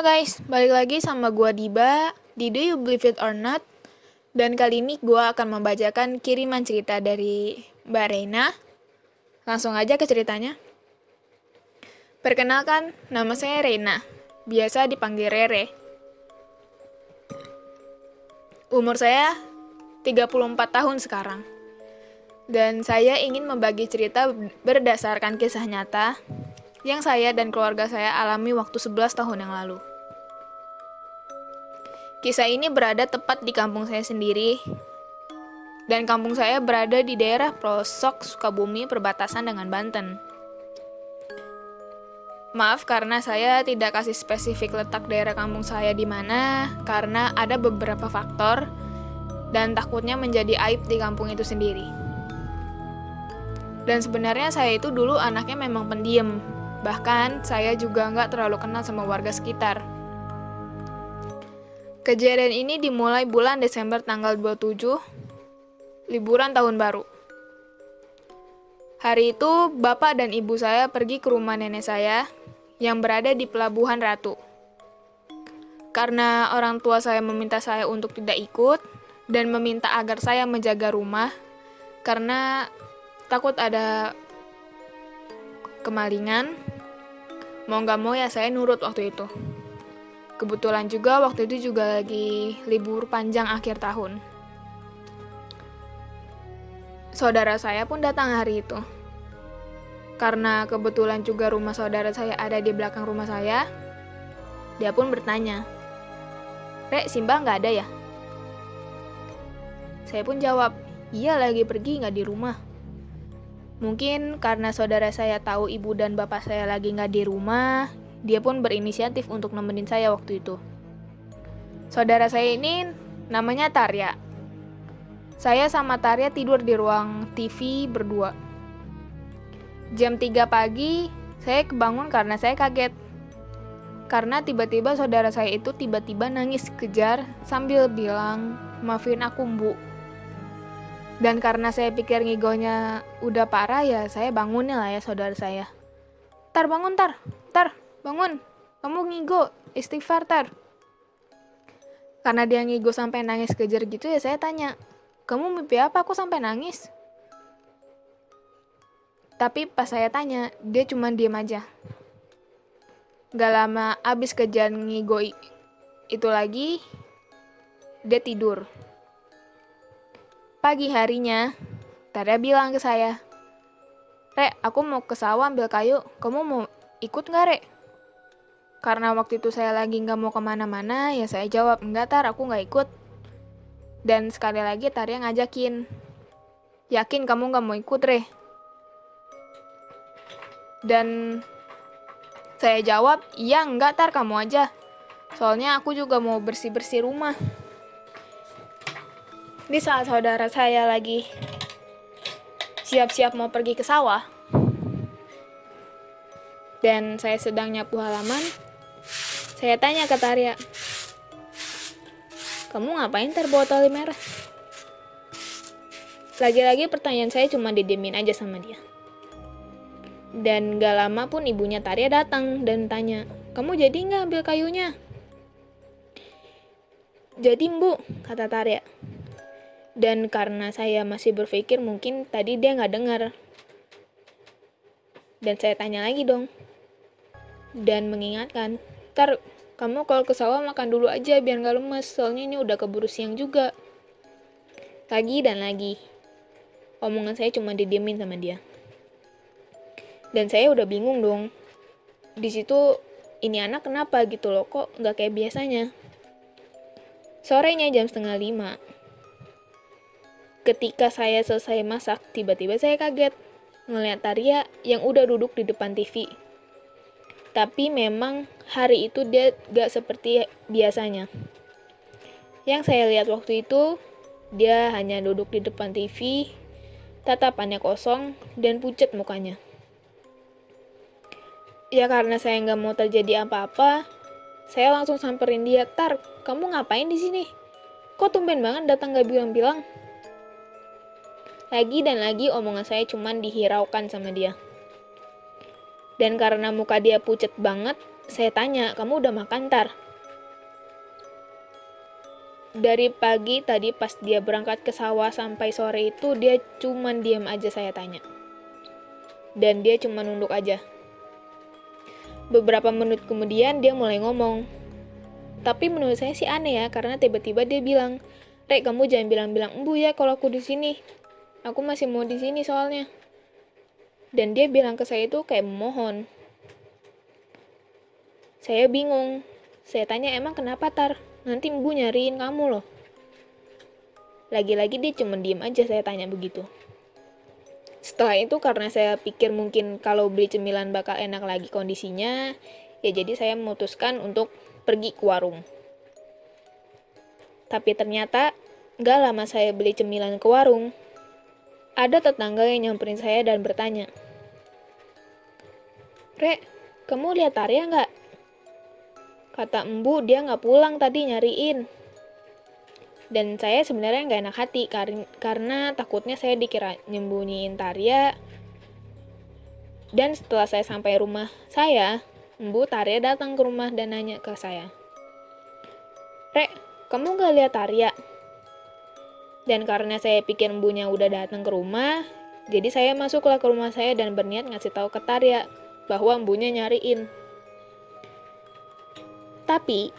Halo guys, balik lagi sama gua Diba. Di Do You Believe It or Not? Dan kali ini gua akan membacakan kiriman cerita dari Mbak Reina. Langsung aja ke ceritanya. Perkenalkan, nama saya Reina. Biasa dipanggil Rere. Umur saya 34 tahun sekarang. Dan saya ingin membagi cerita berdasarkan kisah nyata yang saya dan keluarga saya alami waktu 11 tahun yang lalu. Kisah ini berada tepat di kampung saya sendiri, dan kampung saya berada di daerah pelosok Sukabumi perbatasan dengan Banten. Maaf karena saya tidak kasih spesifik letak daerah kampung saya di mana, karena ada beberapa faktor dan takutnya menjadi aib di kampung itu sendiri. Dan sebenarnya saya itu dulu anaknya memang pendiam. Bahkan saya juga nggak terlalu kenal sama warga sekitar. Kejadian ini dimulai bulan Desember tanggal 27, liburan tahun baru. Hari itu, bapak dan ibu saya pergi ke rumah nenek saya yang berada di Pelabuhan Ratu. Karena orang tua saya meminta saya untuk tidak ikut dan meminta agar saya menjaga rumah, karena takut ada kemalingan mau nggak mau ya saya nurut waktu itu kebetulan juga waktu itu juga lagi libur panjang akhir tahun saudara saya pun datang hari itu karena kebetulan juga rumah saudara saya ada di belakang rumah saya dia pun bertanya Rek, Simba nggak ada ya? Saya pun jawab, iya lagi pergi nggak di rumah. Mungkin karena saudara saya tahu ibu dan bapak saya lagi nggak di rumah, dia pun berinisiatif untuk nemenin saya waktu itu. Saudara saya ini namanya Tarya. Saya sama Tarya tidur di ruang TV berdua. Jam 3 pagi, saya kebangun karena saya kaget. Karena tiba-tiba saudara saya itu tiba-tiba nangis kejar sambil bilang, maafin aku bu, dan karena saya pikir ngigonya udah parah ya saya bangunin lah ya saudara saya. Tar bangun tar, tar bangun, kamu ngigo, istighfar tar. Karena dia ngigo sampai nangis kejar gitu ya saya tanya, kamu mimpi apa aku sampai nangis? Tapi pas saya tanya, dia cuma diem aja. Gak lama abis kejar ngigo itu lagi, dia tidur. Pagi harinya, Tarya bilang ke saya, Rek, aku mau ke sawah ambil kayu, kamu mau ikut nggak, Rek? Karena waktu itu saya lagi nggak mau ke mana-mana, ya saya jawab, enggak, Tar, aku nggak ikut. Dan sekali lagi Tarya ngajakin, yakin kamu nggak mau ikut, Re? Dan saya jawab, iya enggak, Tar, kamu aja. Soalnya aku juga mau bersih-bersih rumah. Di saat saudara saya lagi siap-siap mau pergi ke sawah, dan saya sedang nyapu halaman, saya tanya ke Tarya, kamu ngapain terbawa tali merah? Lagi-lagi pertanyaan saya cuma didemin aja sama dia. Dan gak lama pun ibunya Tarya datang dan tanya, kamu jadi nggak ambil kayunya? Jadi bu, kata Tarya. Dan karena saya masih berpikir mungkin tadi dia nggak dengar. Dan saya tanya lagi dong. Dan mengingatkan, ntar kamu kalau ke sawah makan dulu aja biar nggak lemes, soalnya ini udah keburu siang juga. Lagi dan lagi. Omongan saya cuma didiemin sama dia. Dan saya udah bingung dong. Di situ ini anak kenapa gitu loh, kok nggak kayak biasanya. Sorenya jam setengah lima, Ketika saya selesai masak, tiba-tiba saya kaget ngeliat Tarya yang udah duduk di depan TV. Tapi memang hari itu dia gak seperti biasanya. Yang saya lihat waktu itu, dia hanya duduk di depan TV, tatapannya kosong, dan pucat mukanya. Ya karena saya nggak mau terjadi apa-apa, saya langsung samperin dia, Tar, kamu ngapain di sini? Kok tumben banget datang gak bilang-bilang? Lagi dan lagi omongan saya cuman dihiraukan sama dia. Dan karena muka dia pucat banget, saya tanya, kamu udah makan tar? Dari pagi tadi pas dia berangkat ke sawah sampai sore itu dia cuman diam aja saya tanya. Dan dia cuma nunduk aja. Beberapa menit kemudian dia mulai ngomong. Tapi menurut saya sih aneh ya, karena tiba-tiba dia bilang, Rek, kamu jangan bilang-bilang embu ya kalau aku di sini. Aku masih mau di sini soalnya. Dan dia bilang ke saya itu kayak memohon. Saya bingung. Saya tanya, emang kenapa Tar? Nanti embu nyariin kamu loh. Lagi-lagi dia cuma diem aja saya tanya begitu. Setelah itu karena saya pikir mungkin kalau beli cemilan bakal enak lagi kondisinya, ya jadi saya memutuskan untuk pergi ke warung. Tapi ternyata gak lama saya beli cemilan ke warung, ada tetangga yang nyamperin saya dan bertanya, Rek, kamu lihat Arya nggak? Kata embu dia nggak pulang tadi nyariin dan saya sebenarnya nggak enak hati karena, karena takutnya saya dikira nyembunyiin Tarya dan setelah saya sampai rumah saya Embu Tarya datang ke rumah dan nanya ke saya Rek, kamu nggak lihat Tarya? Dan karena saya pikir embunya udah datang ke rumah, jadi saya masuklah ke rumah saya dan berniat ngasih tahu ke Tarya bahwa embunya nyariin. Tapi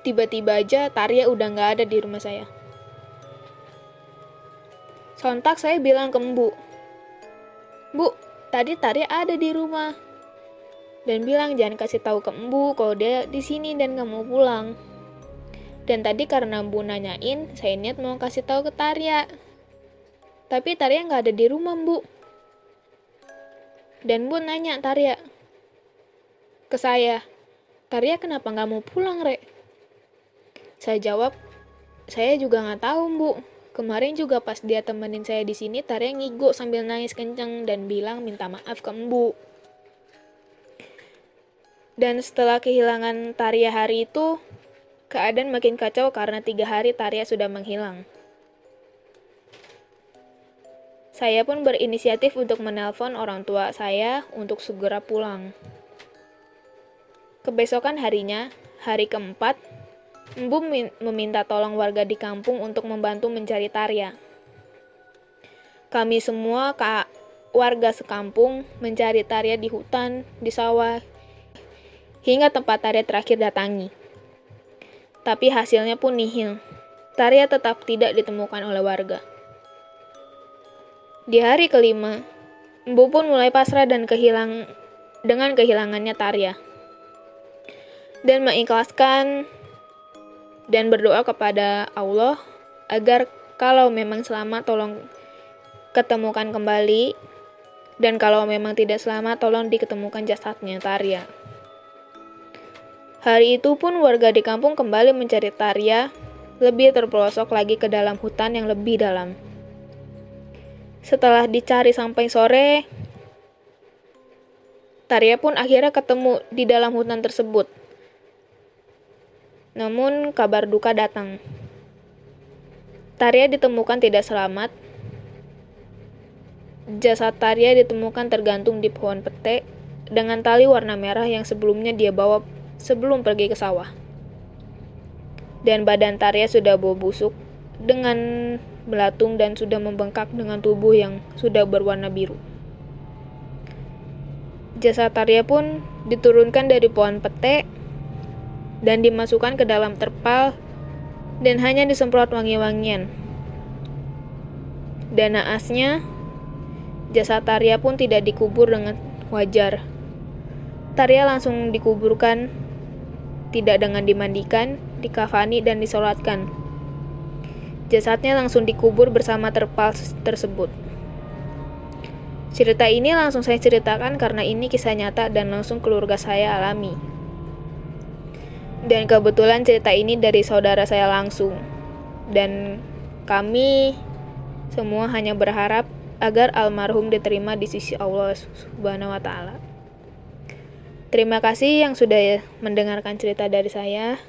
tiba-tiba aja Tarya udah nggak ada di rumah saya. Sontak saya bilang ke Mbu, Bu, tadi Tarya ada di rumah. Dan bilang jangan kasih tahu ke Mbu kalau dia di sini dan nggak mau pulang. Dan tadi karena Mbu nanyain, saya niat mau kasih tahu ke Tarya. Tapi Tarya nggak ada di rumah, Mbu. Dan Mbu nanya Tarya ke saya, Tarya kenapa nggak mau pulang, Rek? Saya jawab, saya juga nggak tahu, Bu. Kemarin juga pas dia temenin saya di sini, Tarya ngigo sambil nangis kenceng dan bilang minta maaf ke Mbu. Dan setelah kehilangan Tarya hari itu, keadaan makin kacau karena tiga hari Tarya sudah menghilang. Saya pun berinisiatif untuk menelpon orang tua saya untuk segera pulang. Kebesokan harinya, hari keempat, Embu meminta tolong warga di kampung untuk membantu mencari Tarya. Kami semua kak warga sekampung mencari Tarya di hutan, di sawah, hingga tempat Tarya terakhir datangi. Tapi hasilnya pun nihil. Tarya tetap tidak ditemukan oleh warga. Di hari kelima, Embu pun mulai pasrah dan kehilang dengan kehilangannya Tarya. Dan mengikhlaskan dan berdoa kepada Allah agar kalau memang selamat tolong ketemukan kembali dan kalau memang tidak selamat tolong diketemukan jasadnya Tarya. Hari itu pun warga di kampung kembali mencari Tarya lebih terpelosok lagi ke dalam hutan yang lebih dalam. Setelah dicari sampai sore, Tarya pun akhirnya ketemu di dalam hutan tersebut. Namun kabar duka datang. Tarya ditemukan tidak selamat. Jasad Tarya ditemukan tergantung di pohon pete dengan tali warna merah yang sebelumnya dia bawa sebelum pergi ke sawah. Dan badan Tarya sudah bau busuk dengan belatung dan sudah membengkak dengan tubuh yang sudah berwarna biru. Jasad Tarya pun diturunkan dari pohon pete dan dimasukkan ke dalam terpal dan hanya disemprot wangi-wangian. Dan naasnya, jasad Tarya pun tidak dikubur dengan wajar. Tarya langsung dikuburkan, tidak dengan dimandikan, dikafani, dan disolatkan. Jasadnya langsung dikubur bersama terpal tersebut. Cerita ini langsung saya ceritakan karena ini kisah nyata dan langsung keluarga saya alami. Dan kebetulan cerita ini dari saudara saya langsung. Dan kami semua hanya berharap agar almarhum diterima di sisi Allah Subhanahu wa taala. Terima kasih yang sudah mendengarkan cerita dari saya.